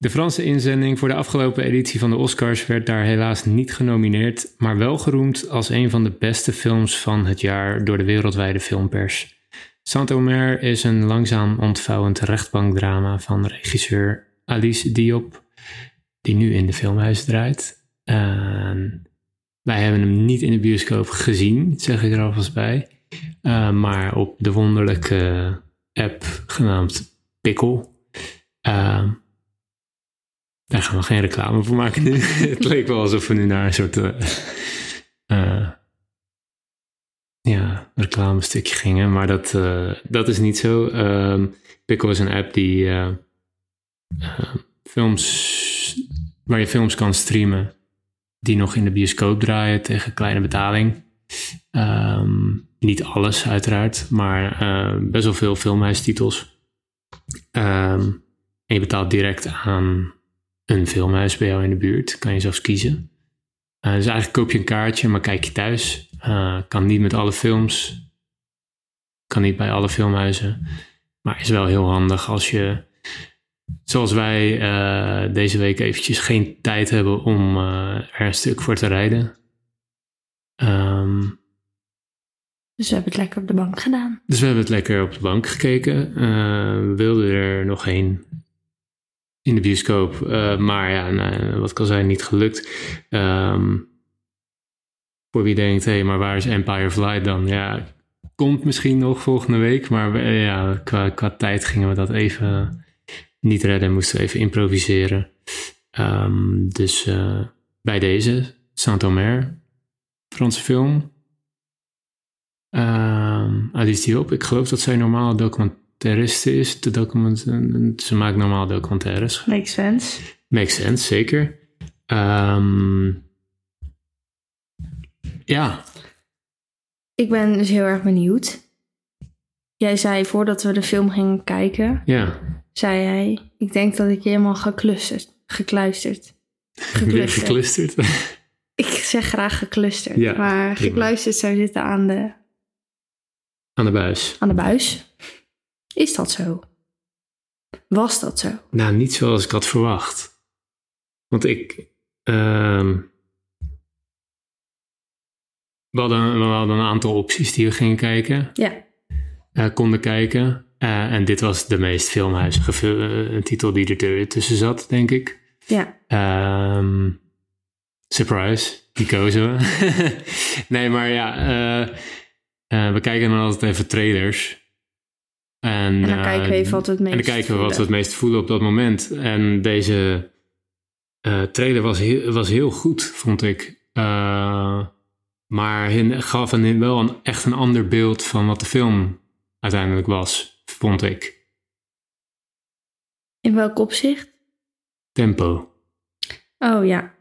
De Franse inzending voor de afgelopen editie van de Oscars werd daar helaas niet genomineerd, maar wel geroemd als een van de beste films van het jaar door de wereldwijde filmpers. Saint-Omer is een langzaam ontvouwend rechtbankdrama van regisseur Alice Diop, die nu in de filmhuis draait. En wij hebben hem niet in de bioscoop gezien, zeg ik er alvast bij, uh, maar op de wonderlijke app genaamd Pickle. Uh, daar gaan we geen reclame voor maken nu. het leek wel alsof we nu naar een soort uh, uh, ja, reclamestukje gingen, maar dat, uh, dat is niet zo. Um, Pickle is een app die films, waar je films kan streamen die nog in de bioscoop draaien tegen kleine betaling. Um, niet alles uiteraard, maar best wel veel filmhuistitels. Um, en je betaalt direct aan een filmhuis bij jou in de buurt. Kan je zelfs kiezen. Uh, dus eigenlijk koop je een kaartje, maar kijk je thuis. Uh, kan niet met alle films. Kan niet bij alle filmhuizen. Maar is wel heel handig als je, zoals wij uh, deze week eventjes geen tijd hebben om er een stuk voor te rijden. Um, dus we hebben het lekker op de bank gedaan. Dus we hebben het lekker op de bank gekeken. we wilden er nog heen in de bioscoop. Uh, maar ja, nou, wat kan zijn, niet gelukt. Um, voor wie denkt, hé, hey, maar waar is Empire of Light dan? Ja, komt misschien nog volgende week. Maar we, ja, qua, tijd gingen we dat even niet redden. Moesten we even improviseren. Um, dus uh, bij deze, Saint-Omer, Franse film. Um, Alice Diop, ik geloof dat zij normaal documentaire documentariste is. De document, ze maakt normaal documentaires. Makes sense. Makes sense, zeker. Um, ja. Ik ben dus heel erg benieuwd. Jij zei voordat we de film gingen kijken, ja. zei hij, ik denk dat ik helemaal gekluisterd, gekluisterd. Gekluisterd? ik zeg graag gekluisterd, ja, maar prima. gekluisterd zou zitten aan de... Aan de buis. Aan de buis. Is dat zo? Was dat zo? Nou, niet zoals ik had verwacht. Want ik. Uh, we, hadden, we hadden een aantal opties die we gingen kijken. Ja. Uh, konden kijken. Uh, en dit was de meest filmhuizige uh, titel die er tussen zat, denk ik. Ja. Um, surprise, die kozen we. nee, maar ja, we kijken dan altijd even trailers. En, en dan kijken we even wat we het meest En dan kijken we wat we het meest voelen op dat moment. En deze uh, trailer was heel, was heel goed, vond ik. Uh, maar gaf een, wel een, echt een ander beeld van wat de film uiteindelijk was, vond ik. In welk opzicht? Tempo. Oh ja.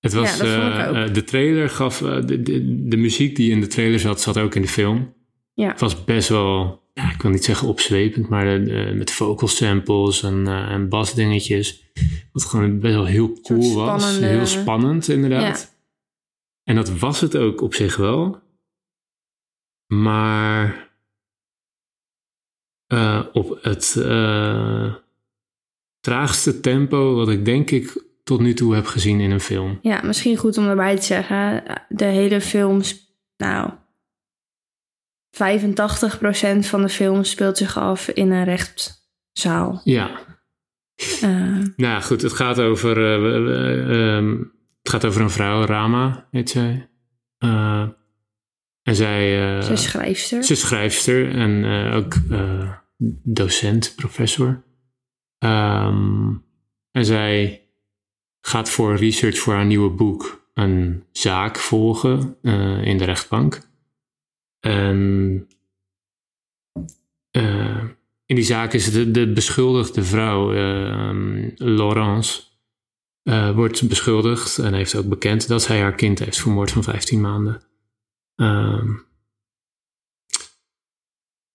Het was, ja, uh, de trailer gaf, de, de, de muziek die in de trailer zat, zat ook in de film. Ja. Het was best wel ja, ik wil niet zeggen opzwepend, maar uh, met vocal samples en, uh, en basdingetjes. Wat gewoon best wel heel cool was. Heel spannend, inderdaad. Ja. En dat was het ook op zich wel. Maar uh, op het traagste tempo wat ik denk ik tot nu toe heb gezien in een film. Ja, misschien goed om erbij te zeggen. De hele film, nou, 85% van de film speelt zich af in een rechtszaal. Ja. Uh, nou goed, het gaat over, uh, uh, het gaat over een vrouw, Rama heet zij. en zij... ze is schrijfster. Ze is schrijfster en ook docent, professor. Um, en zij gaat voor research voor haar nieuwe boek een zaak volgen in de rechtbank. En uh, in die zaak is de, de beschuldigde vrouw, uh, Laurence, uh, wordt beschuldigd en heeft ook bekend dat zij haar kind heeft vermoord van 15 maanden. Um,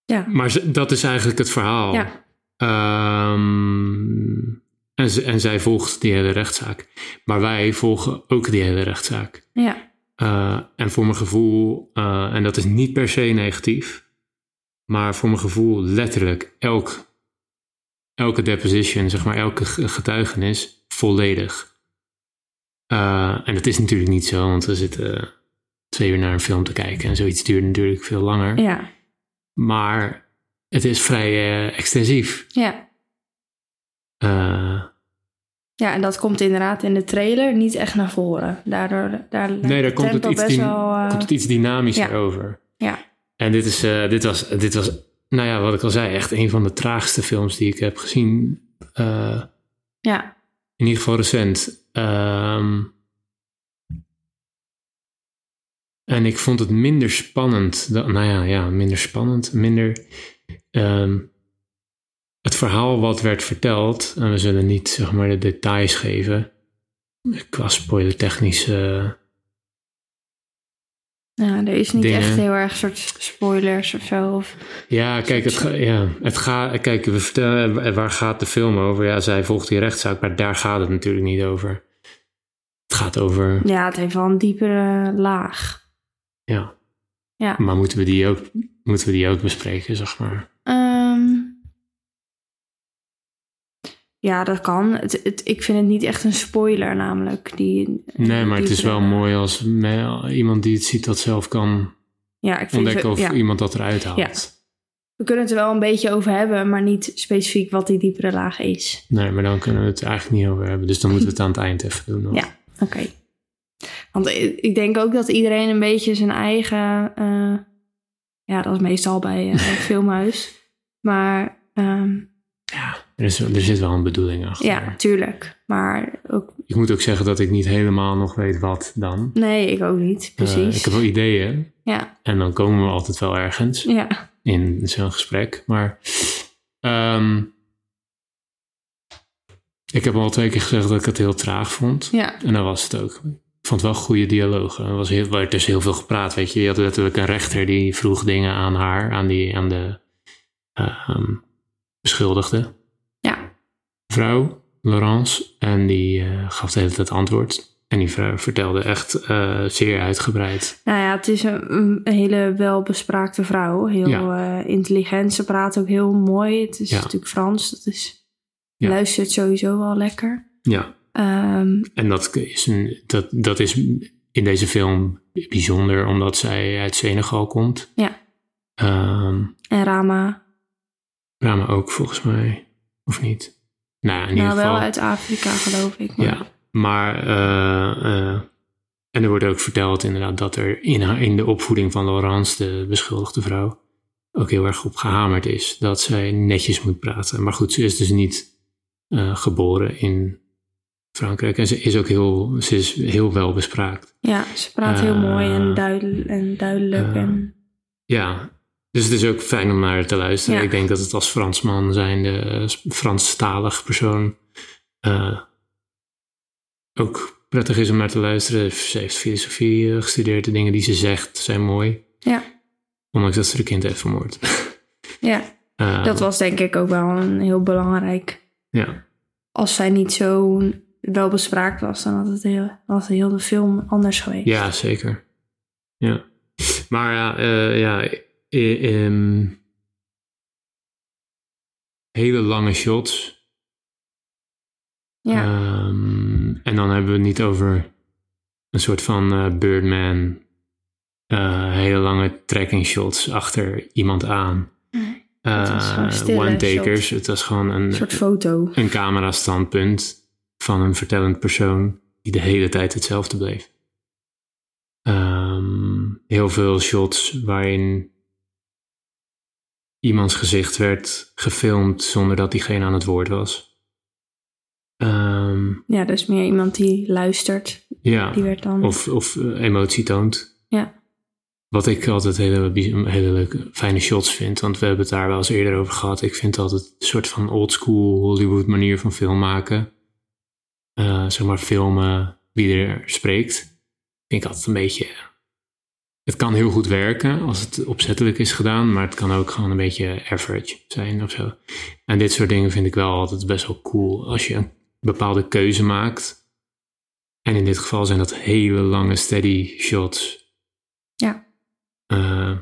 ja. Maar dat is eigenlijk het verhaal. Ja. Um, en, en zij volgt die hele rechtszaak. Maar wij volgen ook die hele rechtszaak. Ja. Uh, en voor mijn gevoel, uh, en dat is niet per se negatief, maar voor mijn gevoel letterlijk elk, elke deposition, zeg maar elke getuigenis, volledig. Uh, en dat is natuurlijk niet zo, want we zitten twee uur naar een film te kijken en zoiets duurt natuurlijk veel langer. Ja. Maar het is vrij extensief. Ja. Uh, ja, en dat komt inderdaad in de trailer niet echt naar voren. Daardoor, daar nee, daar komt het, iets best wel, uh, komt het iets dynamischer ja. over. Ja. En dit, is, uh, dit, was, dit was, nou ja, wat ik al zei, echt een van de traagste films die ik heb gezien. Uh, ja. In ieder geval recent. Um, en ik vond het minder spannend. Dan, nou ja, ja, minder spannend. Minder. Um, het verhaal wat werd verteld, en we zullen niet zeg maar de details geven, qua spoilertechnische. Ja, er is niet dingen. echt heel erg soort spoilers of zo. Of Ja, kijk, het, ga- ja, het gaat. Kijk, we vertellen waar gaat de film over? Ja, zij volgt die rechtszaak, maar daar gaat het natuurlijk niet over. Het gaat over. ja, het heeft wel een diepere laag. Ja. Ja. Maar moeten we die ook, moeten we die ook bespreken, zeg maar? Ja, dat kan. Het, het, ik vind het niet echt een spoiler, namelijk. Die, Nee, maar die het is wel mooi als me- iemand die het ziet dat zelf kan Ja, ik vind ontdekken of ja. iemand dat eruit haalt. Ja. We kunnen het er wel een beetje over hebben, maar niet specifiek wat die diepere laag is. Nee, maar dan kunnen we het eigenlijk niet over hebben. Dus dan moeten we het aan het eind even doen. Ja. Oké. Want ik denk ook dat iedereen een beetje zijn eigen. eh, ja, dat is meestal bij een filmhuis. Maar ehm, Er, is, er zit wel een bedoeling achter. ja, tuurlijk. Maar ook. Ik moet ook zeggen dat ik niet helemaal nog weet wat dan. Nee, ik ook niet. Eh, Precies. ik heb wel ideeën. Ja, En dan komen we altijd wel ergens ja. in zo'n gesprek. Maar ehm, ik heb al twee keer gezegd dat ik het heel traag vond. Ja, En dat was het ook. Ik vond wel goede dialogen. Er was heel, er werd dus heel veel gepraat, weet je. Je had letterlijk een rechter die vroeg dingen aan haar, aan, die, aan de ehm, beschuldigde. Vrouw, Laurence. En die eh, gaf de hele tijd antwoord. En die vrouw vertelde echt eh, zeer uitgebreid. Nou ja, het is een, een hele welbespraakte vrouw. Heel Ja. eh, intelligent. Ze praat ook heel mooi. Het is Ja. natuurlijk Frans. Dat is, Ja. luistert sowieso wel lekker. Ja, Ehm, en dat is, een, dat, dat is in deze film bijzonder, omdat zij uit Senegal komt. Ja. Ehm, en Rama. Rama ook, volgens mij. Of niet? Nou, in ieder Nou, geval. wel uit Afrika, geloof ik. Maar, Ja, maar. eh, eh, en er wordt ook verteld inderdaad dat er in, haar- in de opvoeding van Laurence, de beschuldigde vrouw, ook heel erg op gehamerd is dat zij netjes moet praten. Maar goed, ze is dus niet eh, geboren in Frankrijk en ze is ook heel, ze is heel wel bespraakt. Ja, ze praat heel mooi en, duidel- en duidelijk. en, Ja, dus het is ook fijn om naar te luisteren. Ja. Ik denk dat het als Fransman zijnde, eh, Franstalig persoon, eh, ook prettig is om naar te luisteren. Ze heeft filosofie eh, gestudeerd. De dingen die ze zegt zijn mooi. ja, Ondanks dat ze de kind heeft vermoord. ja, Eh, dat was denk ik ook wel een heel belangrijk. Ja, Als zij niet zo welbespraakt was, dan had het heel, was heel de film anders geweest. ja zeker. Ja. Maar ja, ja eh, ehm, hele lange shots. Ja, Ehm, en dan hebben we het niet over een soort van eh, Birdman, eh, hele lange tracking shots achter iemand aan. Nee, het was gewoon stille One-takers. Het was gewoon een, een soort foto. een camera-standpunt van een vertellend persoon die de hele tijd hetzelfde bleef. Ehm, heel veel shots waarin iemands gezicht werd gefilmd zonder dat diegene aan het woord was. Ehm, Ja, dus meer iemand die luistert. ja, Die werd dan... of, of eh, emotie toont. Ja. Wat ik altijd hele, hele leuke, fijne shots vind, want we hebben het daar wel eens eerder over gehad. Ik vind altijd een soort van oldschool Hollywood manier van film maken. Eh, zeg maar filmen wie er spreekt. Vind ik altijd een beetje. Het kan heel goed werken als het opzettelijk is gedaan, maar het kan ook gewoon een beetje average zijn of zo. En dit soort dingen vind ik wel altijd best wel cool. Als je een bepaalde keuze maakt. En in dit geval zijn dat hele lange steady shots. Ja. Eh,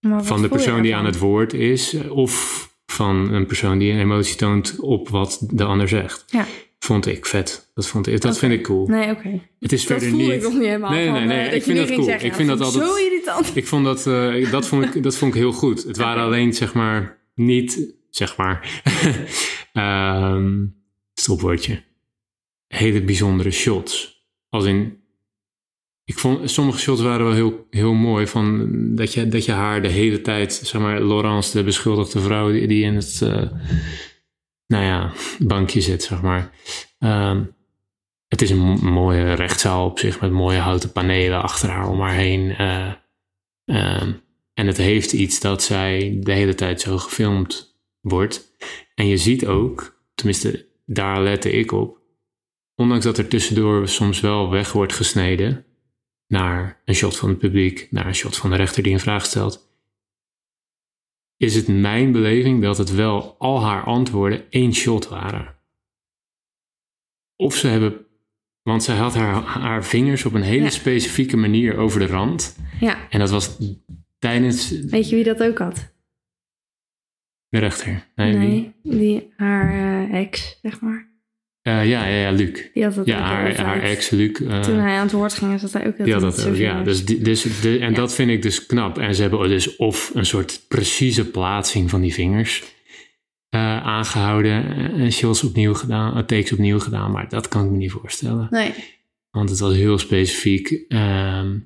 van de persoon die aan het woord is, eh, of van een persoon die een emotie toont op wat de ander zegt. Ja. Vond ik vet. Dat, vond ik, dat vind ik cool. Nee, oké. Het is Dat verder voel niet. ik nog niet helemaal Nee, van, nee, nee, eh, ik vind dat cool. zeggen, Ik vind dat Zo altijd- irritant. Ik vond dat, eh, dat, vond ik, dat vond ik heel goed. Het waren alleen, zeg maar, niet, zeg maar, ehm, stopwoordje, hele bijzondere shots. Als in, ik vond, sommige shots waren wel heel, heel mooi, van dat je, dat je haar de hele tijd, zeg maar, Laurence, de beschuldigde vrouw, die, die in het, eh, nou ja, bankje zit, zeg maar. Ehm, het is een mo- mooie rechtszaal op zich, met mooie houten panelen achter haar om haar heen. eh, Ehm, en het heeft iets dat zij de hele tijd zo gefilmd wordt. En je ziet ook, tenminste daar lette ik op, ondanks dat er tussendoor soms wel weg wordt gesneden naar een shot van het publiek, naar een shot van de rechter die een vraag stelt, is het mijn beleving dat het wel al haar antwoorden één shot waren. Of ze hebben, want zij had haar, haar vingers op een hele Ja. specifieke manier over de rand. Ja, En dat was tijdens weet je wie dat ook had? de rechter. Nee? Nee, die, haar eh, ex, zeg maar. Eh, ja, ja, ja, Luc. Die had dat Ja, haar, ex, Luc. eh, Toen hij aan het woord ging, zat hij ook heel tijd dat ook, ja. Dus, die- dus de, en Ja. dat vind ik dus knap. En ze hebben dus of een soort precieze plaatsing van die vingers eh, aangehouden. En shots opnieuw gedaan, takes opnieuw gedaan. Maar dat kan ik me niet voorstellen. Nee, Want het was heel specifiek. ehm,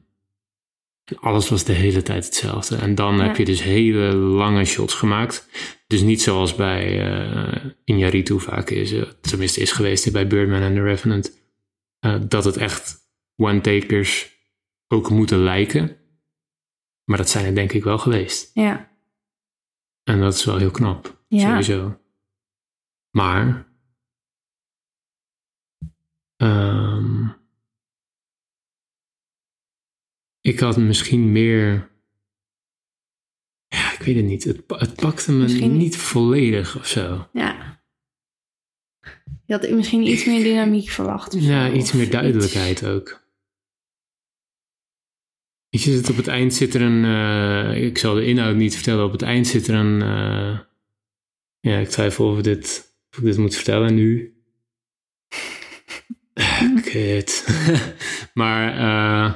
alles was de hele tijd hetzelfde. En dan Ja. heb je dus hele lange shots gemaakt. Dus niet zoals bij eh Iñárritu vaak is. eh, tenminste is geweest bij Birdman en The Revenant. eh, dat het echt one-takers ook moeten lijken. Maar dat zijn er denk ik wel geweest. ja. En dat is wel heel knap. Ja. Sowieso. Maar. ehm, ik had misschien meer. Ik weet het niet. Het, het pakte me Misschien- niet volledig of zo. Ja. Je had misschien iets meer dynamiek verwacht. of Ja, zo, iets meer duidelijkheid ook. Weet je, op het eind zit er een. eh, ik zal de inhoud niet vertellen. Op het eind zit er een. eh, ja, ik twijfel of, dit, of ik dit moet vertellen nu. Kut. maar. eh,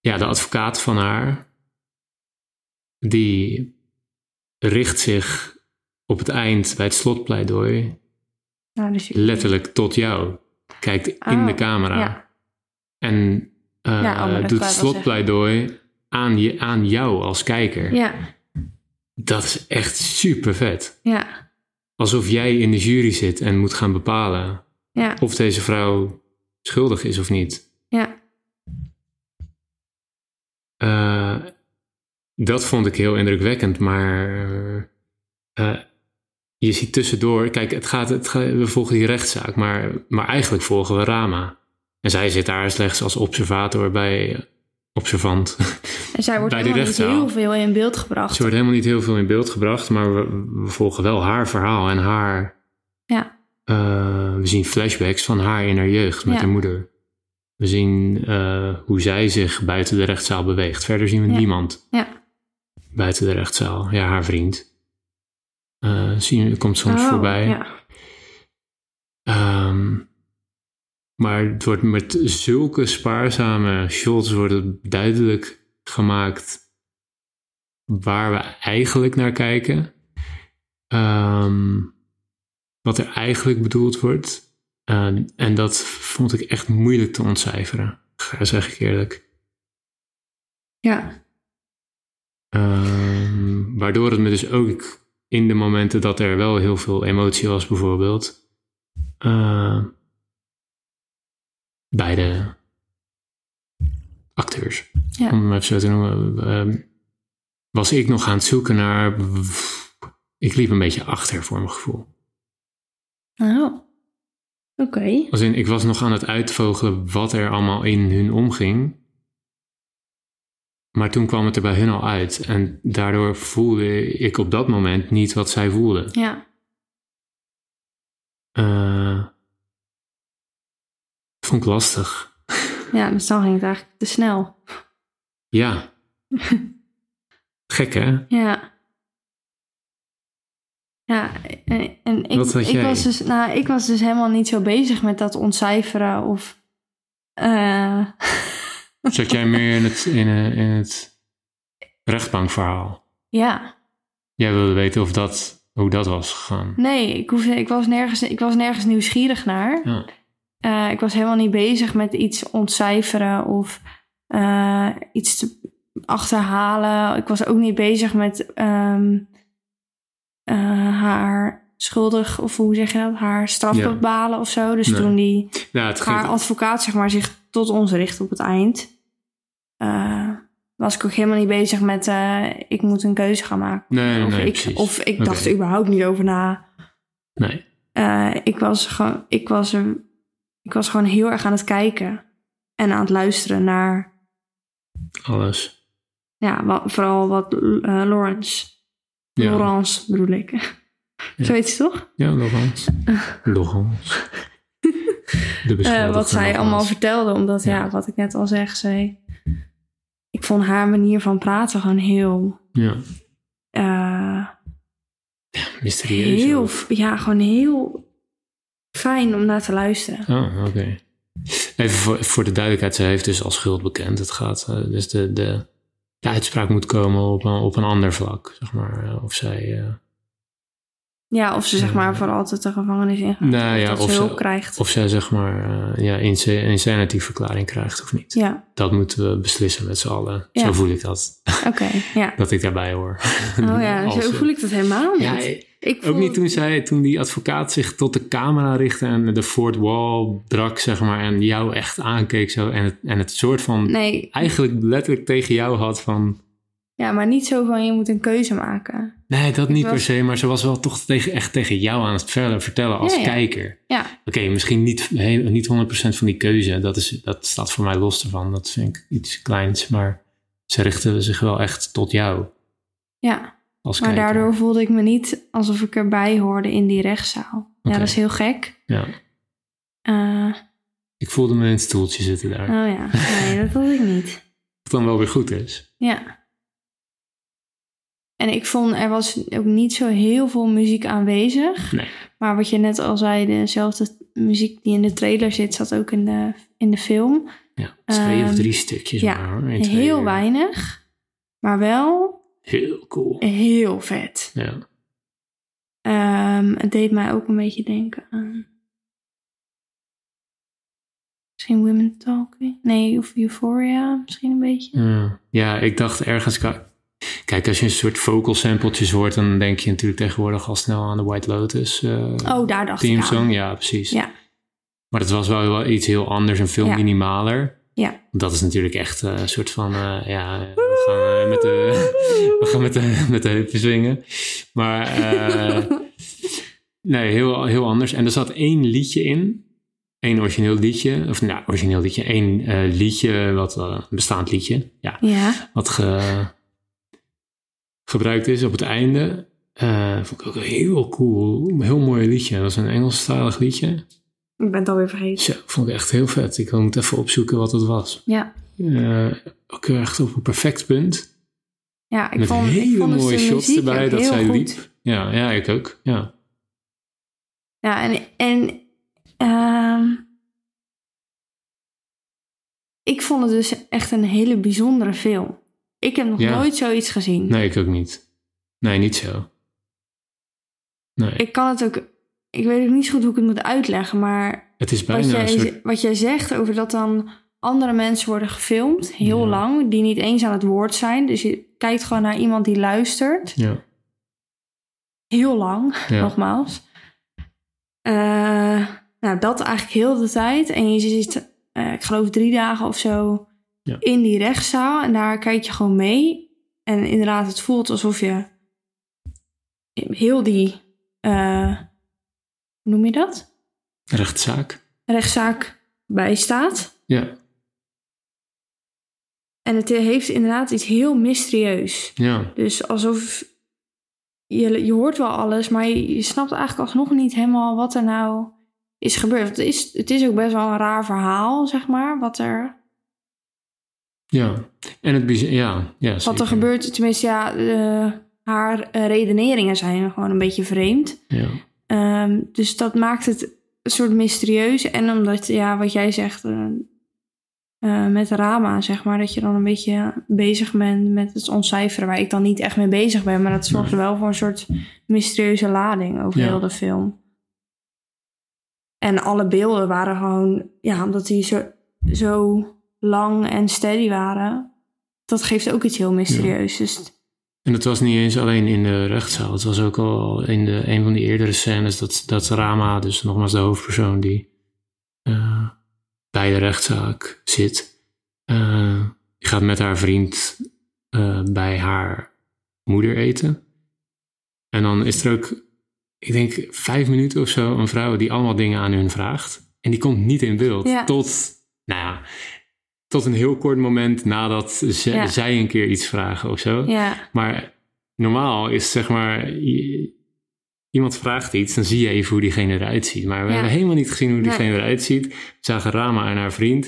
ja, de advocaat van haar. Die richt zich op het eind bij het slotpleidooi Nou, dus je- letterlijk tot jou. Kijkt in Oh, de camera. Ja, En eh, Ja, oh, doet het slotpleidooi aan, je, aan jou als kijker. ja, Dat is echt super vet. ja, Alsof jij in de jury zit en moet gaan bepalen ja, of deze vrouw schuldig is of niet. ja, Eh, dat vond ik heel indrukwekkend, maar eh, je ziet tussendoor, kijk, het gaat, het gaat, we volgen die rechtszaak, maar, maar eigenlijk volgen we Rama. En zij zit daar slechts als observator bij, observant. En zij wordt helemaal niet heel veel in beeld gebracht. Ze wordt helemaal niet heel veel in beeld gebracht, maar we, we volgen wel haar verhaal en haar. Ja. eh, we zien flashbacks van haar in haar jeugd met Ja. haar moeder. We zien eh, hoe zij zich buiten de rechtszaal beweegt. Verder zien we Ja. niemand Ja. Buiten de rechtszaal. Ja, haar vriend. Eh zien, komt soms Oh, voorbij. Ja. Ehm, maar het wordt met zulke spaarzame shots wordt het duidelijk gemaakt waar we eigenlijk naar kijken. Ehm, wat er eigenlijk bedoeld wordt. Eh, en dat vond ik echt moeilijk te ontcijferen, ga- zeg ik eerlijk. ja, Ehm, waardoor het me dus ook in de momenten dat er wel heel veel emotie was, bijvoorbeeld, eh, bij de acteurs, Ja. om het even zo te noemen, ehm, was ik nog aan het zoeken naar. Ik liep een beetje achter voor mijn gevoel. Oh. Oké. Als in, ik was nog aan het uitvogelen wat er allemaal in hun omging. Maar toen kwam het er bij hun al uit. En daardoor voelde ik op dat moment niet wat zij voelden. Ja. Eh, vond ik lastig. Ja, dus dan ging het eigenlijk te snel. Ja. Gek hè? Ja. Ja, en, en ik, Wat had ik, was dus, nou, ik was dus helemaal niet zo bezig met dat ontcijferen of... eh, Zat jij meer in het, in, eh, in het rechtbankverhaal? ja, Jij wilde weten of dat, hoe dat was gegaan. nee, ik, hoefde, ik, was nergens, ik was nergens nieuwsgierig naar. Ja. Eh, ik was helemaal niet bezig met iets ontcijferen of eh, iets te achterhalen. Ik was ook niet bezig met ehm, eh, haar schuldig, of hoe zeg je dat, haar straf Ja. bepalen of zo. Dus Nee. toen die Nou, haar ging, advocaat zeg maar, zich tot ons richt op het eind, eh, was ik ook helemaal niet bezig met eh, ik moet een keuze gaan maken. nee, of, nee, ik, precies. of ik dacht er überhaupt niet over na. Nee, Eh, ik, was gewoon, ik, was er, ik was gewoon heel erg aan het kijken en aan het luisteren naar alles. ja, wat, vooral wat Lawrence, Ja, Laurence bedoel ik. Zo heet ze toch? ja. De Eh, beschuldigde wat zij allemaal vertelde, omdat ja. Ja. wat ik net al zeg, zij, ik vond haar manier van praten gewoon heel, Ja, eh, mysterieus. heel, of- ja, gewoon heel fijn om naar te luisteren. Oh, oké. Even voor, voor de duidelijkheid, ze heeft dus als schuld bekend. Het gaat, eh, dus de, de, de uitspraak moet komen op een, op een ander vlak, zeg maar. eh, Of zij, eh, Ja, of ze zeg maar voor altijd de gevangenis ingaat. Nou of ja, of ze hulp krijgt. of zij zeg maar eh, ja, insa- insanity-verklaring krijgt of niet. Ja, Dat moeten we beslissen met z'n allen. Ja. Zo voel ik dat, oké, ja. dat ik daarbij hoor. Oh ja, zo eh, voel ik dat helemaal niet. Ja, eh, ik ook voel- niet toen zij, toen die advocaat zich tot de camera richtte en de fourth wall brak, zeg maar, en jou echt aankeek zo en het, en het soort van Nee, eigenlijk letterlijk tegen jou had van, ja, maar niet zo van je moet een keuze maken. Nee, dat niet was- per se, maar ze was wel toch tegen, echt tegen jou aan het vertellen, vertellen als Ja, ja. kijker. Ja, Oké, misschien niet, heel- niet 100% van die keuze, dat, is, dat staat voor mij los ervan, dat vind ik iets kleins, maar ze richtte zich wel echt tot jou ja. als Maar kijker. daardoor voelde ik me niet alsof ik erbij hoorde in die rechtszaal. Ja, dat is heel gek. Ja, Eh, ik voelde me in het stoeltje zitten daar. oh ja, nee, dat had ik niet. Wat dan wel weer goed is. Ja. En ik vond, er was ook niet zo heel veel muziek aanwezig. Nee. Maar wat je net al zei, dezelfde muziek die in de trailer zit, zat ook in de, in de film. Ja, twee of Ehm, drie stukjes ja, maar hoor. Heel uur. weinig, maar wel Heel cool. heel vet. Ja. Ehm, het deed mij ook een beetje denken aan... Misschien Women Talking? Nee, of Euphoria misschien een beetje. Ja. ja, ik dacht ergens... Kijk, als je een soort vocal sampletjes hoort... dan denk je natuurlijk tegenwoordig al snel aan de White Lotus eh Oh, daar dacht ik aan. song. Ja, precies. Ja. Maar het was wel, wel iets heel anders en veel Ja. minimaler. Ja. Dat is natuurlijk echt eh, een soort van... eh, ja, we gaan met de, we gaan met de, met de heupen zwingen. Maar... eh, Nee, heel, heel anders. En er zat één liedje in. Eén origineel liedje. Of nou, origineel liedje. Één liedje, wat een bestaand liedje. Ja, Ja, wat ge- gebruikt is op het einde. Eh, vond ik ook heel cool. Een heel mooi liedje. Dat was een Engelstalig liedje. ik ben het alweer vergeten. Zo, vond ik echt heel vet. Ik moet even opzoeken wat het was. Ja, Eh, ook echt op een perfect punt. ja ik met vond, ik hele vond dus mooie de shots erbij dat zij goed. liep. Ja, ja, ik ook. Ja. Ja, en, en ehm, ik vond het dus echt een hele bijzondere film. Ik heb nog Ja. nooit zoiets gezien. Nee, ik ook niet. Nee, niet zo. Nee. Ik kan het ook, ik weet ook niet zo goed hoe ik het moet uitleggen, maar het is wat bijna een jij, soort... wat jij zegt over dat dan andere mensen worden gefilmd, heel Ja. lang, die niet eens aan het woord zijn. Dus je kijkt gewoon naar iemand die luistert, Ja, heel lang, ja. nogmaals. Eh, nou, dat eigenlijk heel de tijd. En je zit, eh, ik geloof drie dagen of zo, Ja. in die rechtszaal. En daar kijk je gewoon mee. En inderdaad, het voelt alsof je heel die, eh, hoe noem je dat? Rechtszaak. Rechtszaak bijstaat. Ja, En het heeft inderdaad iets heel mysterieus. ja. Dus alsof je, je hoort wel alles, maar je, je snapt eigenlijk alsnog niet helemaal wat er nou is gebeurd. Het is, het is ook best wel een raar verhaal, zeg maar, wat er, Ja. En het ja, ja wat zeker. er gebeurt. Tenminste, ja, eh, haar redeneringen zijn gewoon een beetje vreemd. Ja. Ehm, dus dat maakt het een soort mysterieus. En omdat, ja, wat jij zegt, eh, met Rama, zeg maar, dat je dan een beetje bezig bent met het ontcijferen, waar ik dan niet echt mee bezig ben, maar dat zorgt wel voor een soort mysterieuze lading over Ja. heel de film. En alle beelden waren gewoon, ja, omdat die zo, zo lang en steady waren, dat geeft ook iets heel mysterieus. Dus En het was niet eens alleen in de rechtszaal. Het was ook al in de, een van die eerdere scènes dat, dat Rama, dus nogmaals de hoofdpersoon die eh, bij de rechtszaak zit, eh, die gaat met haar vriend eh, bij haar moeder eten. En dan is er ook, ik denk vijf minuten of zo, een vrouw die allemaal dingen aan hun vraagt. En die komt niet in beeld. Ja. Tot, nou ja, tot een heel kort moment nadat ze- Ja. zij een keer iets vragen of zo. ja, Maar normaal is zeg maar, iemand vraagt iets, dan zie je even hoe diegene eruit ziet. Maar we Ja. hebben helemaal niet gezien hoe Nee. diegene eruit ziet. We zagen Rama en haar vriend.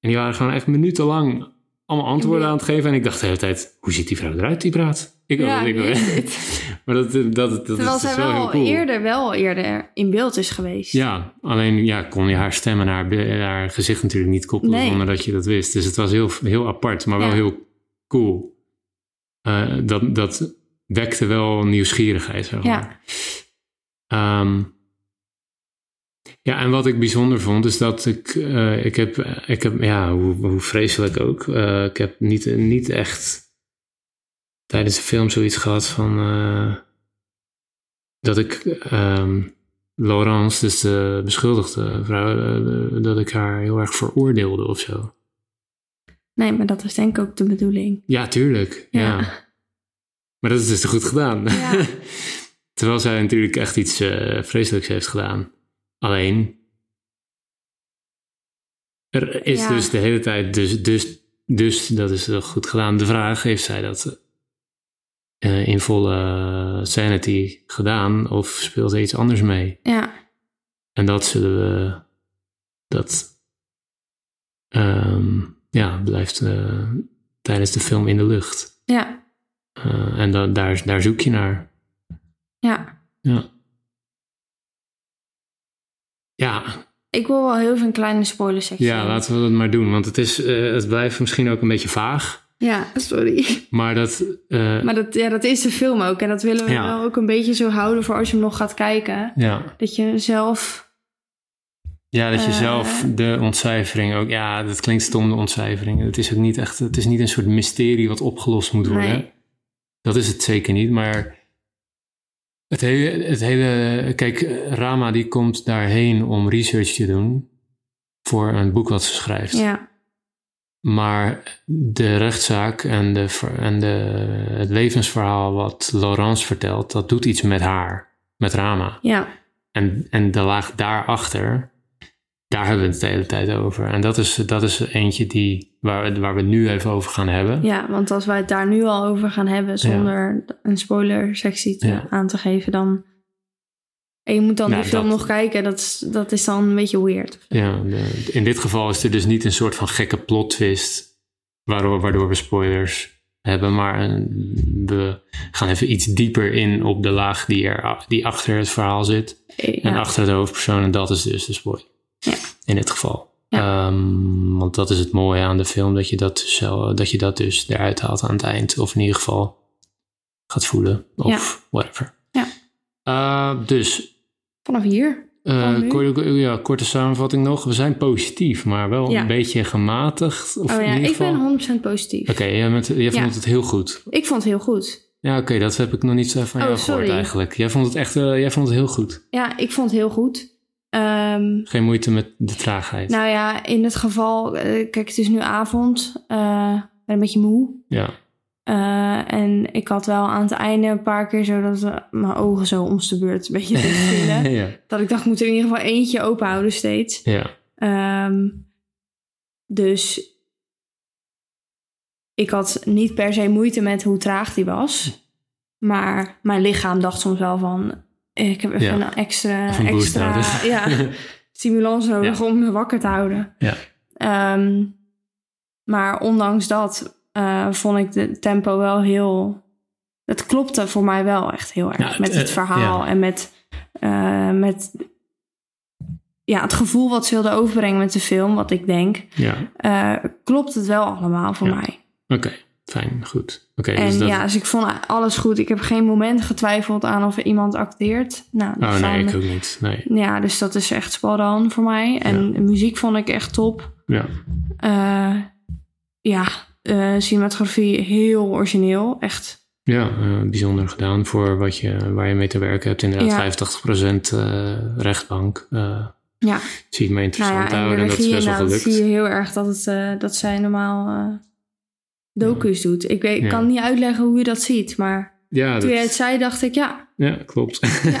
En die waren gewoon echt minutenlang allemaal antwoorden aan het geven. En ik dacht de hele tijd, hoe ziet die vrouw eruit die praat? Ik Ja, ik dit? Maar dat, dat, dat, terwijl is dus zij wel, wel, heel cool. eerder, wel eerder in beeld is geweest. Ja, alleen ja, kon je haar stem en haar, haar gezicht natuurlijk niet koppelen Nee. zonder dat je dat wist. Dus het was heel, heel apart, maar wel Ja. heel cool. Eh, dat, dat wekte wel nieuwsgierigheid, zeg maar. Ja. Ehm, ja, en wat ik bijzonder vond, is dat ik, eh, ik heb, ik heb ja, hoe, hoe vreselijk ook, eh, ik heb niet, niet echt tijdens de film zoiets gehad van, eh, dat ik ehm, Laurence, dus de beschuldigde vrouw, dat ik haar heel erg veroordeelde of zo. Nee, maar dat is denk ik ook de bedoeling. Ja, tuurlijk. Ja. Ja. Maar dat is dus goed gedaan. Ja. Terwijl zij natuurlijk echt iets vreselijks heeft gedaan. Alleen, er is Ja. dus de hele tijd, dus, dus, dus dat is goed gedaan. De vraag, heeft zij dat eh, in volle sanity gedaan of speelt er iets anders mee? Ja, En dat zullen we, dat ehm, ja, blijft eh, tijdens de film in de lucht. ja, Eh, en da daar, daar zoek je naar. ja. Ja. Ja, Ik wil wel heel veel een kleine spoiler sectie. ja, laten we dat maar doen. Want het, is, eh, het blijft misschien ook een beetje vaag. Ja, sorry. Maar dat... eh, Maar dat, ja, dat is de film ook. En dat willen we Ja. wel ook een beetje zo houden voor als je hem nog gaat kijken. ja. Dat je zelf... ja, dat je Eh. zelf de ontcijfering ook... Ja, dat klinkt stom, de ontcijfering. Het is ook niet echt... Het is niet een soort mysterie wat opgelost moet worden. Nee. Dat is het zeker niet, maar... Het hele, het hele... Kijk, Rama die komt daarheen om research te doen... voor een boek wat ze schrijft. Ja, Maar de rechtszaak en, de, en de, het levensverhaal wat Laurence vertelt, dat doet iets met haar, met Rama. ja, En, en de laag daarachter, daar hebben we het de hele tijd over. En dat is, dat is eentje die, waar, we- waar we het nu even over gaan hebben. ja, want als wij het daar nu al over gaan hebben zonder een spoiler sectie te, Ja. aan te geven, dan... En je moet dan Nou, die film dat- nog kijken, dat is, dat is dan een beetje weird. Ja, in dit geval is er dus niet een soort van gekke plot twist, waardoor, waardoor we spoilers hebben, maar een- we gaan even iets dieper in op de laag die, er, die achter het verhaal zit. Ja, En achter de hoofdpersoon, en dat is dus de spoiler. Ja. In dit geval. Ja. Ehm, want dat is het mooie aan de film, dat je dat, zo, dat je dat dus eruit haalt aan het eind. Of in ieder geval gaat voelen. Of whatever. Ja. Eh, dus, Vanaf hier. eh, korte, ja, korte samenvatting nog. We zijn positief, maar wel Ja. een beetje gematigd. Of oh ja, ik geval... ben 100% positief. Oké, jij, vond het heel goed. Ik vond het heel goed. Ja, oké, dat heb ik nog niet van Oh, jou gehoord sorry. eigenlijk. Jij vond het echt eh, jij vond het heel goed. Ja, ik vond het heel goed. Ehm, Geen moeite met de traagheid. nou ja, in het geval, eh, kijk, het is nu avond. ik ben een beetje moe. Ja. Eh, en ik had wel aan het einde een paar keer zo dat mijn ogen zo om de beurt een beetje vielen. ja. dat ik dacht, ik moet er in ieder geval eentje open houden steeds. Ja. Ehm, dus ik had niet per se moeite met hoe traag die was. Maar mijn lichaam dacht soms wel van... Ik heb even Ja. een extra, een extra nodig. ja, stimulans nodig Ja. om me wakker te houden. Ja. Ehm, maar ondanks dat eh, vond ik de tempo wel heel... dat klopte voor mij wel echt heel erg. Ja, het- met het eh, verhaal en met, eh, met ja, het gevoel wat ze wilde overbrengen met de film, wat ik denk. Ja, eh, klopt het wel allemaal voor mij. oké. Fijn, goed. Oké, En dus dat... ja, dus ik vond alles goed. Ik heb geen moment getwijfeld aan of iemand acteert. Nou, Oh nee, ik ook niet. Nee. Ja, dus dat is echt spot voor mij. En muziek vond ik echt top. Ja, Eh, ja, eh, cinematografie heel origineel. Echt. ja eh, bijzonder gedaan voor wat je, waar je mee te werken hebt. Inderdaad, Ja. 85% eh rechtbank. Ja, zie ik me nou interessant ja, houden. en dat is best wel gelukt. zie je heel erg dat, het, dat zij normaal docu's doet. Ik, weet, ik kan niet uitleggen hoe je dat ziet, maar Ja, toen dat, jij het zei, dacht ik ja. ja klopt. Ja.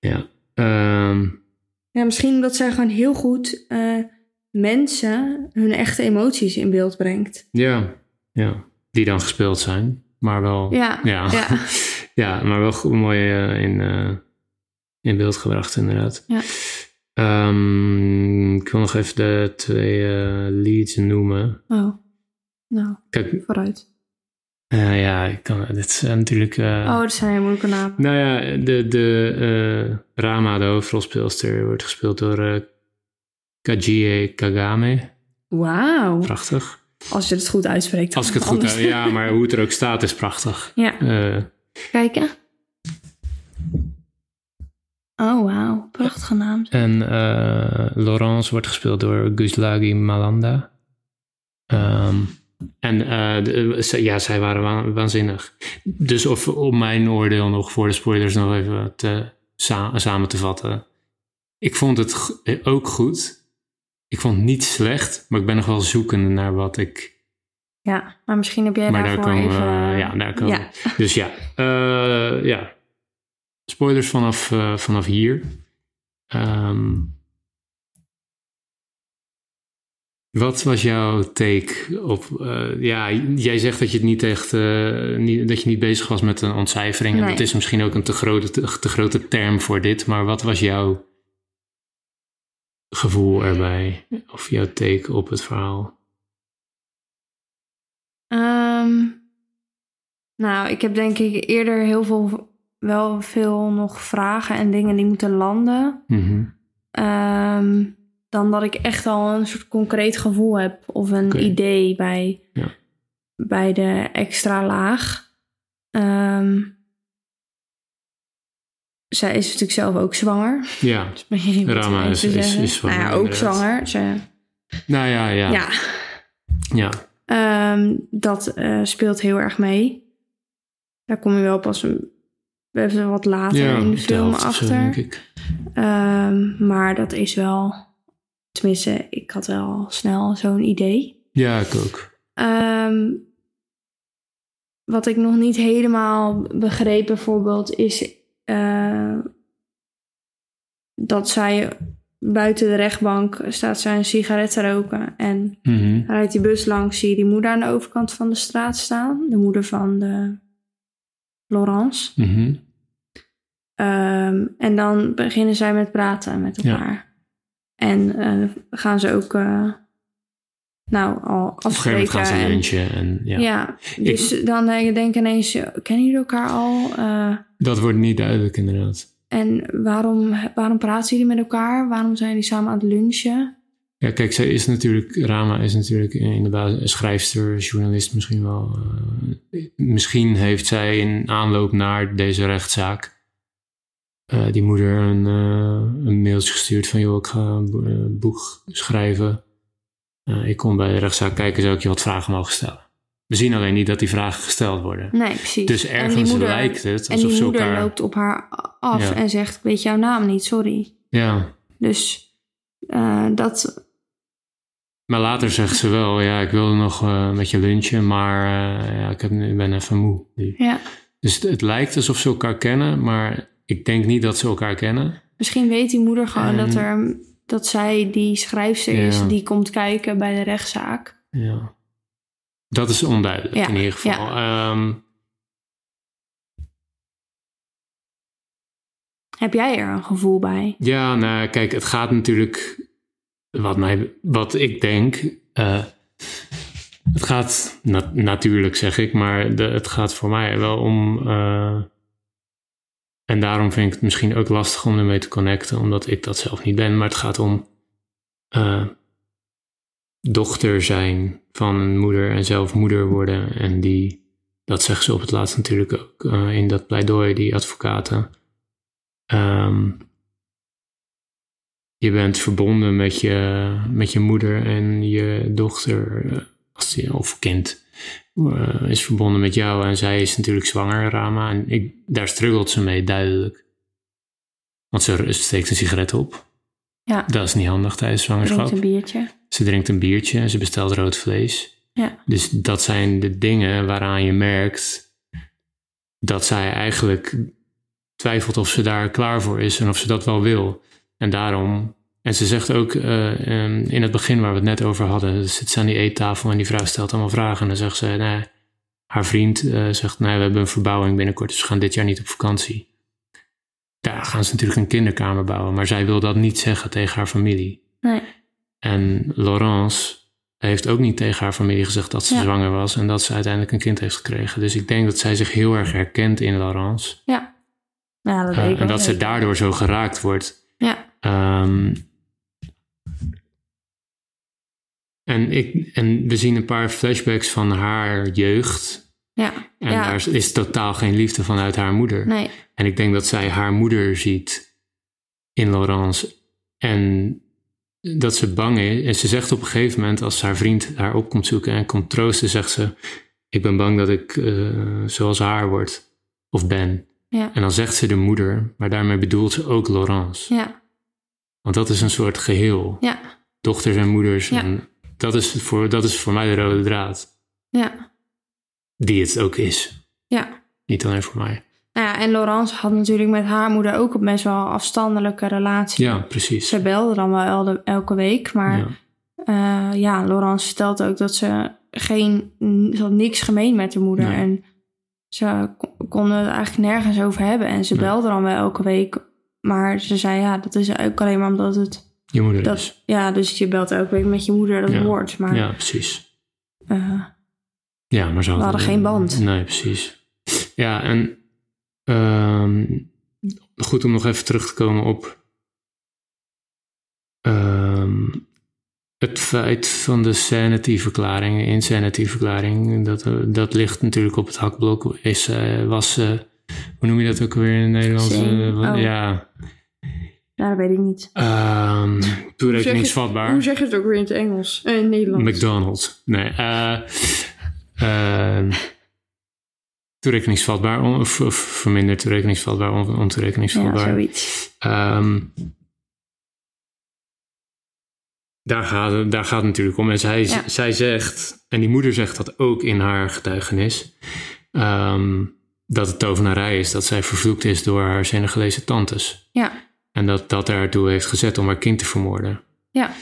ja. Ehm, Ja, misschien omdat zij gewoon heel goed eh, mensen hun echte emoties in beeld brengt. ja, ja, die dan gespeeld zijn. Maar wel, Ja, ja. ja. Ja, maar wel goed, mooi eh, in, eh, in beeld gebracht, inderdaad. Ja. Ehm, ik wil nog even de twee leads noemen. Oh, nou, Kijk, vooruit. ja, ik kan, dit is natuurlijk... eh, Oh, dat zijn hele moeilijke namen. Nou ja, de, de eh, Rama, de hoofdrolspeelster, wordt gespeeld door eh Kajie Kagame. Wauw, Prachtig. als je het goed uitspreekt. Als ik het goed heb, ja, maar hoe het er ook staat is prachtig. Ja, kijken. Oh, wauw. Prachtige naam. en Laurence wordt gespeeld door Guslagi Malanda. Ehm, en eh, de- ze- ja, zij waren wa- waanzinnig. Dus of, om mijn oordeel nog voor de spoilers nog even te, sa- samen te vatten. Ik vond het eh, ook goed. Ik vond het niet slecht, maar ik ben nog wel zoekende naar wat ik... Ja, maar misschien heb jij maar daar daarvoor komen even... Ja, daar komen Ja. we. Dus ja, eh, ja. Spoilers vanaf, eh, vanaf hier. Ehm, wat was jouw take op... eh, ja, jij zegt dat je het niet echt... eh, niet, dat je niet bezig was met een ontcijfering. En dat is misschien ook een te grote, te, te grote term voor dit. Maar wat was jouw gevoel erbij? Of jouw take op het verhaal? Ehm, nou, ik heb denk ik eerder heel veel... Wel veel nog vragen en dingen die moeten landen. Ehm, dan dat ik echt al een soort concreet gevoel heb of een idee bij, Ja. bij de extra laag. Ehm, zij is natuurlijk zelf ook zwanger. Ja, Dus Rama is- is- is zwanger, Nou ja, ook inderdaad. zwanger. Ze, nou ja, ja. ja, ja. Ehm, dat eh, speelt heel erg mee. Daar kom je wel pas een, even wat later Ja, in de film zo, achter. denk ik. Ehm, maar dat is wel, tenminste, ik had wel snel zo'n idee. Ja, ik ook. Ehm, wat ik nog niet helemaal begreep bijvoorbeeld is eh, dat zij buiten de rechtbank staat zij een sigaret te roken en Mhm. rijdt die bus langs, zie je die moeder aan de overkant van de straat staan. De moeder van de Laurence. Mhm. Ehm, en dan beginnen zij met praten met Ja. En eh, gaan ze ook, eh, nou, al Op een afspreken. gaan ze en- lunchen en ja. ja. dus dan denk ik ineens, eh, kennen jullie elkaar al? Eh, Dat wordt niet duidelijk inderdaad. en waarom, waarom praten jullie met elkaar? Waarom zijn jullie samen aan het lunchen? Ja, kijk, zij is natuurlijk, Rama is natuurlijk in de basis schrijfster, journalist misschien wel. eh, misschien heeft zij in aanloop naar deze rechtszaak eh, die moeder een, eh, een mailtje gestuurd van joh, ik ga een eh, boek schrijven. Ik kom bij de rechtszaak kijken, zou ik je wat vragen mogen stellen? We zien alleen niet dat die vragen gesteld worden. Nee, precies. Dus En die ergens moeder- lijkt het En alsof die ze moeder elkaar... loopt op haar af Ja. en zegt, ik weet jouw naam niet, sorry. Ja, Dus dat, Maar later zegt ze wel, ja, ik wilde nog met je lunchen, maar ja, ik, heb, ik ben even moe. ja. Dus het, het lijkt alsof ze elkaar kennen, maar ik denk niet dat ze elkaar kennen. Misschien weet die moeder gewoon dat, er, dat zij die schrijfster Ja. is die komt kijken bij de rechtszaak. Ja. Dat is onduidelijk Ja, in ieder geval. Ehm, Heb jij er een gevoel bij? ja, nou kijk, het gaat natuurlijk, wat, mij, wat ik denk, eh, Het gaat na- natuurlijk, zeg ik, maar de, het gaat voor mij wel om. eh, en daarom vind ik het misschien ook lastig om ermee te connecten, omdat ik dat zelf niet ben. Maar het gaat om eh, dochter zijn van een moeder en zelf moeder worden. En die, dat zeggen ze op het laatst natuurlijk ook eh, in dat pleidooi, die advocaten. Ehm, je bent verbonden met je, met je moeder en je dochter, eh, of kind, eh, is verbonden met jou. En zij is natuurlijk zwanger, Rama. En ik, daar struggelt ze mee, duidelijk. Want ze steekt een sigaret op. Ja. Dat is niet handig tijdens zwangerschap. Drinkt een biertje. Ze drinkt een biertje en ze bestelt rood vlees. Ja. Dus dat zijn de dingen waaraan je merkt dat zij eigenlijk twijfelt of ze daar klaar voor is en of ze dat wel wil. En daarom, en ze zegt ook eh, em, in het begin waar we het net over hadden, zit ze aan die eettafel en die vrouw stelt allemaal vragen. En dan zegt ze, nee, haar vriend eh, zegt, nee, we hebben een verbouwing binnenkort, dus we gaan dit jaar niet op vakantie. Daar gaan ze natuurlijk een kinderkamer bouwen, maar zij wil dat niet zeggen tegen haar familie. Nee. En Laurence heeft ook niet tegen haar familie gezegd dat ze Ja. zwanger was en dat ze uiteindelijk een kind heeft gekregen. Dus ik denk dat zij zich heel erg herkent in Laurence. Ja. Ja, dat ik en dat ze daardoor zo geraakt wordt. Ja. Ehm, en, ik, en we zien een paar flashbacks van haar jeugd. Ja. En ja. daar is totaal geen liefde vanuit haar moeder. Nee. En ik denk dat zij haar moeder ziet in Laurence. En dat ze bang is. En ze zegt op een gegeven moment, als haar vriend haar op komt zoeken en komt troosten, zegt ze: Ik ben bang dat ik eh, zoals haar word of ben. Ja. En dan zegt ze de moeder, maar daarmee bedoelt ze ook Laurence. Ja. Want dat is een soort geheel. Ja. Dochters en moeders. Ja. En dat, is voor, dat is voor mij de rode draad. Ja. Die het ook is. Ja. Niet alleen voor mij. Nou ja, en Laurence had natuurlijk met haar moeder ook een best wel afstandelijke relatie. Ja, precies. Ze belde dan wel elke, elke week, maar Ja. ja. ja, Laurence vertelt ook dat ze geen, ze had niks gemeen met de moeder. Nee. En ze kon- konden het eigenlijk nergens over hebben. En ze Nee. belde dan wel elke week. Maar ze zei, ja, dat is ook alleen maar omdat het... Je moeder Dat, is. ja, dus je belt elke week met je moeder, dat Ja. hoort. Maar Ja, precies. eh, Ja, maar ze We hadden geen band. Nee, precies. Ja, en ehm, goed om nog even terug te komen op ehm, het feit van de sanity-verklaring, insanity-verklaring. Dat, eh, dat ligt natuurlijk op het hakblok. Is, eh, was, eh, hoe noem je dat ook weer in het Nederlands? Oh. Ja, ja, dat weet ik niet. ehm toerekeningsvatbaar. Hoe zeg je het ook weer in het Engels? Eh, in het Nederlands? McDonald's. Nee. eh ehm, toerekeningsvatbaar on- of, of verminderd toerekeningsvatbaar, on, ja, ontoerekeningsvatbaar. zoiets. Ehm, daar, gaat, het- daar gaat het natuurlijk om. En zij, Ja. zij zegt, en die moeder zegt dat ook in haar getuigenis, ehm, dat het tovenarij is, dat zij vervloekt is door haar Senegalese tantes. Ja, En dat dat ertoe heeft gezet om haar kind te vermoorden. ja,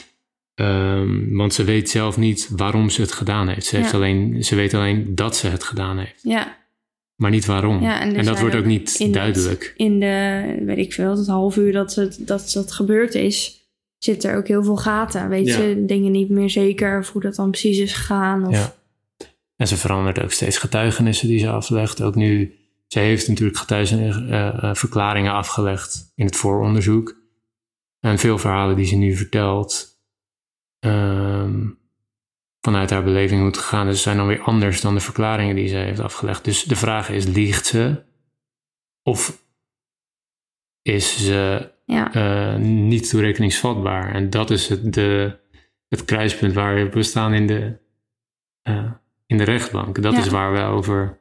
Ehm, want ze weet zelf niet waarom ze het gedaan heeft. Ze, heeft alleen, ze weet alleen dat ze het gedaan heeft. ja. Maar niet waarom. Ja, en dat wordt ook niet in duidelijk. Het, in de, weet ik veel, het half uur dat het, dat dat gebeurd is, zit er ook heel veel gaten. Weet Ja. ze dingen niet meer zeker of hoe dat dan precies is gegaan. Of, Ja. En ze verandert ook steeds getuigenissen die ze aflegt. Ook nu, ze heeft natuurlijk getuigenverklaringen afgelegd in het vooronderzoek. En veel verhalen die ze nu vertelt, ehm, vanuit haar beleving hoe het gegaan is, zijn dan weer anders dan de verklaringen die ze heeft afgelegd. Dus de vraag is, liegt ze? Of is ze ja, eh, niet toerekeningsvatbaar. En dat is het, de, het kruispunt waar we staan in de, eh, in de rechtbank. Dat Ja. is waar we over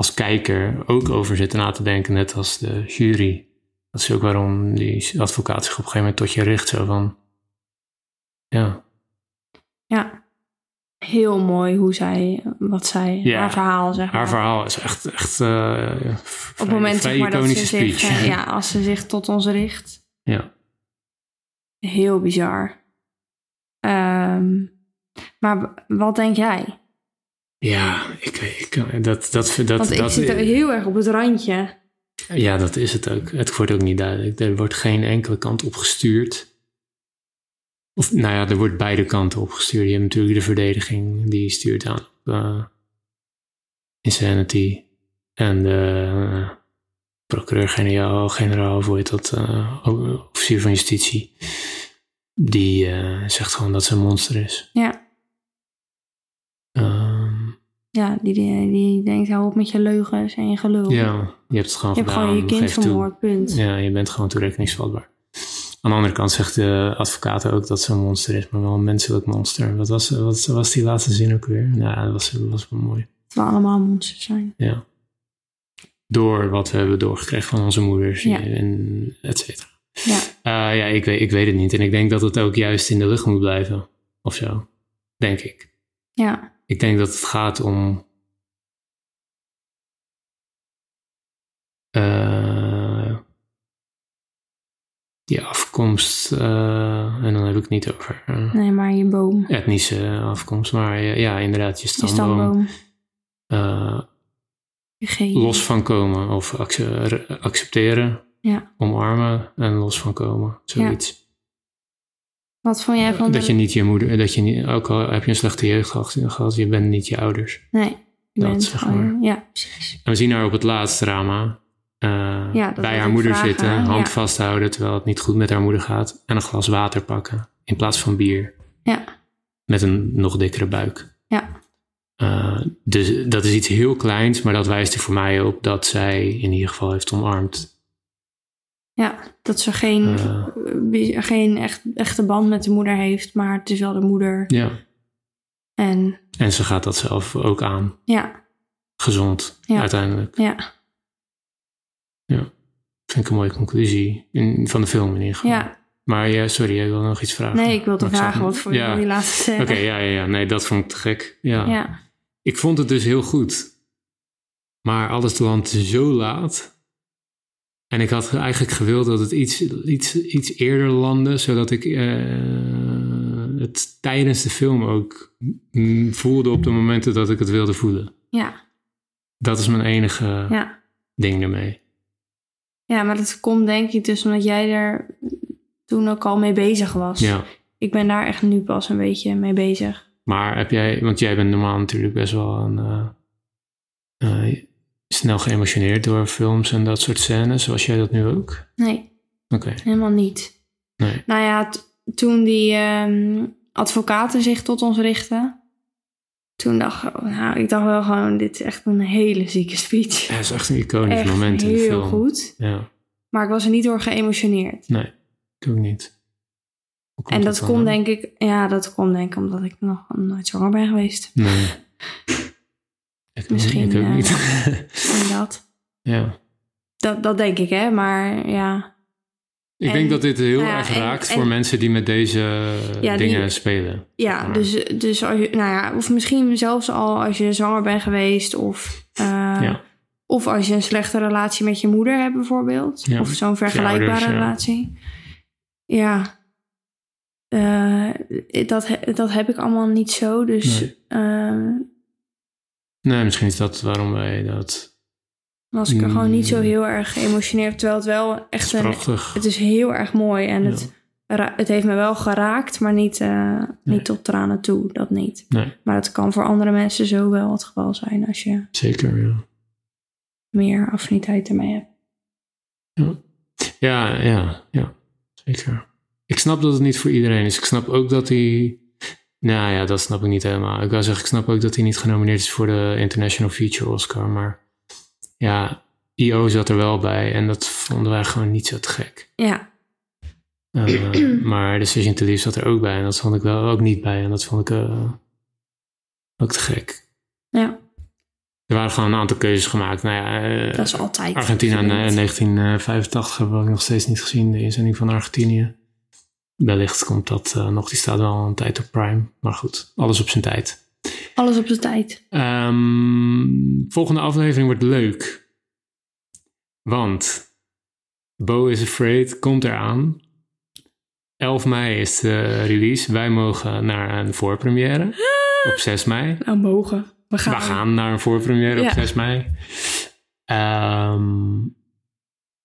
als kijker ook over zitten na te denken, net als de jury. Dat is ook waarom die advocaat zich op een gegeven moment tot je richt. Zo van, ja, ja. Heel mooi hoe zij, wat zij, Ja, haar verhaal zeg maar. haar verhaal is echt, echt eh, Op het moment zeg maar, dat ze zich, eh, ja, als ze zich tot ons richt. ja. Heel bizar. Ehm, maar wat denk jij? Ja, ik, ik, dat, dat, dat, Want ik dat, zit er heel erg op het randje. Ja, dat is het ook. Het wordt ook niet duidelijk. Er wordt geen enkele kant op gestuurd. Of nou ja, er wordt beide kanten opgestuurd. Je hebt natuurlijk de verdediging, die stuurt aan op eh, Insanity. En de eh, procureur-generaal, generaal, of hoe heet dat, eh, officier van justitie. Die zegt gewoon dat ze een monster is. Ja, ja die, die, die denkt, hou op met je leugens en je gelul. ja, je hebt het gewoon je hebt gedaan. gewoon je kind vermoord, punt. Ja, je bent gewoon toerekeningsvatbaar. Aan de andere kant zegt de advocaat ook dat ze een monster is, maar wel een menselijk monster. Wat was, wat was die laatste zin ook weer? Nou, dat was, dat was wel mooi. Dat we allemaal monsters zijn. Ja. Door wat we hebben doorgekregen van onze moeders Ja. en et cetera. Ja, Eh, ja, ik weet, ik weet het niet. En ik denk dat het ook juist in de lucht moet blijven. Of zo. Denk ik. ja, Ik denk dat het gaat om. eh, die afkomst. eh, en dan heb ik het niet over eh, nee, maar je boom. etnische afkomst. Maar ja, ja, inderdaad, je Je stamboom. Je los van komen of acce- accepteren. Ja. Omarmen en los van komen. Zoiets. Wat vond jij van Dat je niet je moeder, dat je niet, ook al heb je een slechte jeugd gehad, je bent niet je ouders. Nee, je Dat, zeg gewoon... maar. Ja, precies. En we zien haar op het laatste drama eh, Ja, bij haar moeder vragen, zitten, hand ja. vasthouden terwijl het niet goed met haar moeder gaat. En een glas water pakken in plaats van bier. Ja, Met een nog dikkere buik. ja, Eh, dus dat is iets heel kleins, maar dat wijst er voor mij op dat zij in ieder geval heeft omarmd. Ja. Dat ze geen, Eh. geen echt, echte band met de moeder heeft, maar het is wel de moeder. Ja. En En ze gaat dat zelf ook aan. ja, Gezond, Ja. uiteindelijk. ja, Vind ik een mooie conclusie in, van de film in ieder geval. ja. Maar ja, sorry, jij wil nog iets vragen? Nee, ik wilde vragen wat voor je ja. die laatste scène. Oké, ja, ja, ja. Nee, dat vond ik te gek. Ja. Ja, Ik vond het dus heel goed. Maar alles landt zo laat. En ik had eigenlijk gewild dat het iets, iets, iets eerder landde, zodat ik eh, het tijdens de film ook voelde op de momenten dat ik het wilde voelen. ja, Dat is mijn enige ja. ding ermee. Ja, maar dat komt denk ik dus omdat jij er toen ook al mee bezig was. Ja. Ik ben daar echt nu pas een beetje mee bezig. Maar heb jij, want jij bent normaal natuurlijk best wel een, eh, eh, snel geëmotioneerd door films en dat soort scènes, zoals jij dat nu ook? Nee, Oké, helemaal niet. nee. Nou ja, toen die ehm, advocaten zich tot ons richten, toen dacht ik, nou, ik dacht wel gewoon, dit is echt een hele zieke speech. Ja, het is echt een iconisch echt moment in de heel film. goed. Ja, Maar ik was er niet door geëmotioneerd. nee, ik ook niet. En dat komt denk ik, ja, dat komt denk ik omdat ik nog nooit zwanger ben geweest. Nee. Ik, Misschien, Ik ook niet. Dat. ja. dat. Dat denk ik, hè. Maar ja, Ik En- denk dat dit heel nou ja, erg raakt en- voor mensen die met deze Ja, die- dingen spelen. Ja, Maar- dus, dus als je, nou ja, of misschien zelfs al als je zwanger bent geweest, of, eh, Ja. of als je een slechte relatie met je moeder hebt, bijvoorbeeld, of zo'n vergelijkbare ouders, relatie. Ja, Eh, dat, dat heb ik allemaal niet zo. Dus Nee. eh, Nee, misschien is dat waarom wij dat... was ik er gewoon niet zo Mm. heel erg geëmotioneerd. Terwijl het wel Het echt een, prachtig. het is heel erg mooi en Ja. het, het heeft me wel geraakt, maar niet, eh, Nee. niet tot tranen toe. Dat niet. Nee, Maar het kan voor andere mensen zo wel het geval zijn als je zeker, ja. meer affiniteit ermee hebt. Ja, ja, ja, zeker. Ik snap dat het niet voor iedereen is. Ik snap ook dat hij. Nou ja, dat snap ik niet helemaal. Ik wou zeggen, ik snap ook dat hij niet genomineerd is voor de International Feature Oscar. Maar ja, IO zat er wel bij en dat vonden wij gewoon niet zo te gek. Ja, Eh, maar Decision to Leave zat er ook bij en dat vond ik wel ook niet bij. En dat vond ik eh, ook te gek. ja Er waren gewoon een aantal keuzes gemaakt. Nou ja, eh, dat is altijd. Argentina in vervelend. eh, 1985 hebben we nog steeds niet gezien, de inzending van Argentinië. Wellicht komt dat eh, nog, die staat wel een tijd op Prime. Maar goed, alles op zijn tijd. Alles op zijn tijd. Ehm, volgende aflevering wordt leuk. Want Bo is Afraid komt eraan. 11 mei is de release. Wij mogen naar een voorpremière op 6 mei. Nou, mogen. We gaan. We gaan naar een voorpremière Ja. op 6 mei. Ehm,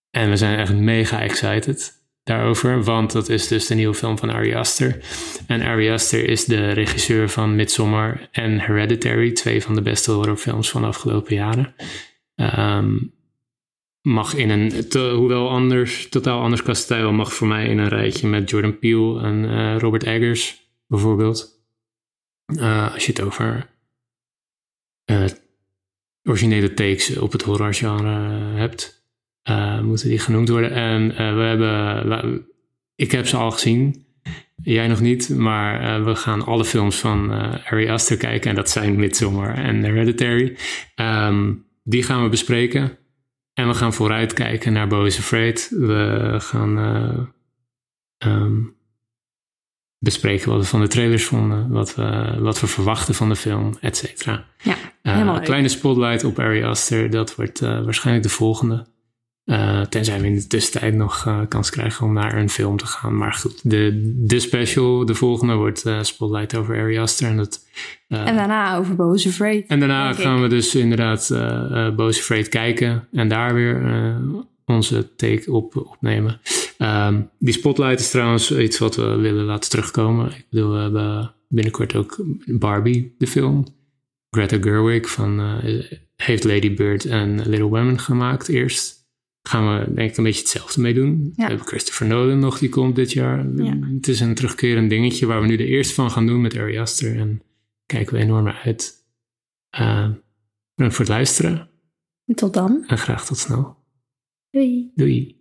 en we zijn echt mega excited. Daarover, want dat is dus de nieuwe film van Ari Aster. En Ari Aster is de regisseur van Midsommar en Hereditary, twee van de beste horrorfilms van de afgelopen jaren. Ehm, mag in een, hoewel anders, totaal anders qua stijl, mag voor mij in een rijtje met Jordan Peele en eh, Robert Eggers bijvoorbeeld. Uh, als je het over uh, originele takes op het horrorgenre hebt, moeten die genoemd worden. En we hebben, ik heb ze al gezien. Jij nog niet, maar we gaan alle films van Ari Aster kijken. En dat zijn Midsommar en Hereditary. Um, die gaan we bespreken. En we gaan vooruit kijken naar Bo's Afraid. We gaan uh, bespreken wat we van de trailers vonden, wat we, wat we verwachten van de film, et cetera. Ja, eh, helemaal Een kleine spotlight op Ari Aster, dat wordt uh, waarschijnlijk de volgende. Uh, tenzij we in de tussentijd nog uh, kans krijgen om naar een film te gaan. Maar goed, de, de special, de volgende, wordt uh, Spotlight over Ari Aster. En, dat, en daarna over Boze Afraid. En daarna gaan we dus inderdaad Boze Afraid kijken. En daar weer onze take op opnemen. Um, die Spotlight is trouwens iets wat we willen laten terugkomen. Ik bedoel, we hebben binnenkort ook Barbie, de film. Greta Gerwig van, heeft Lady Bird en Little Women gemaakt eerst gaan we denk ik een beetje hetzelfde mee doen. Ja. We hebben Christopher Nolan nog, die komt dit jaar. Ja. Het is een terugkerend dingetje waar we nu de eerste van gaan doen met Ari Aster. En kijken we enorm naar uit. Uh, bedankt voor het luisteren. Tot dan. En graag tot snel. Doei. Doei.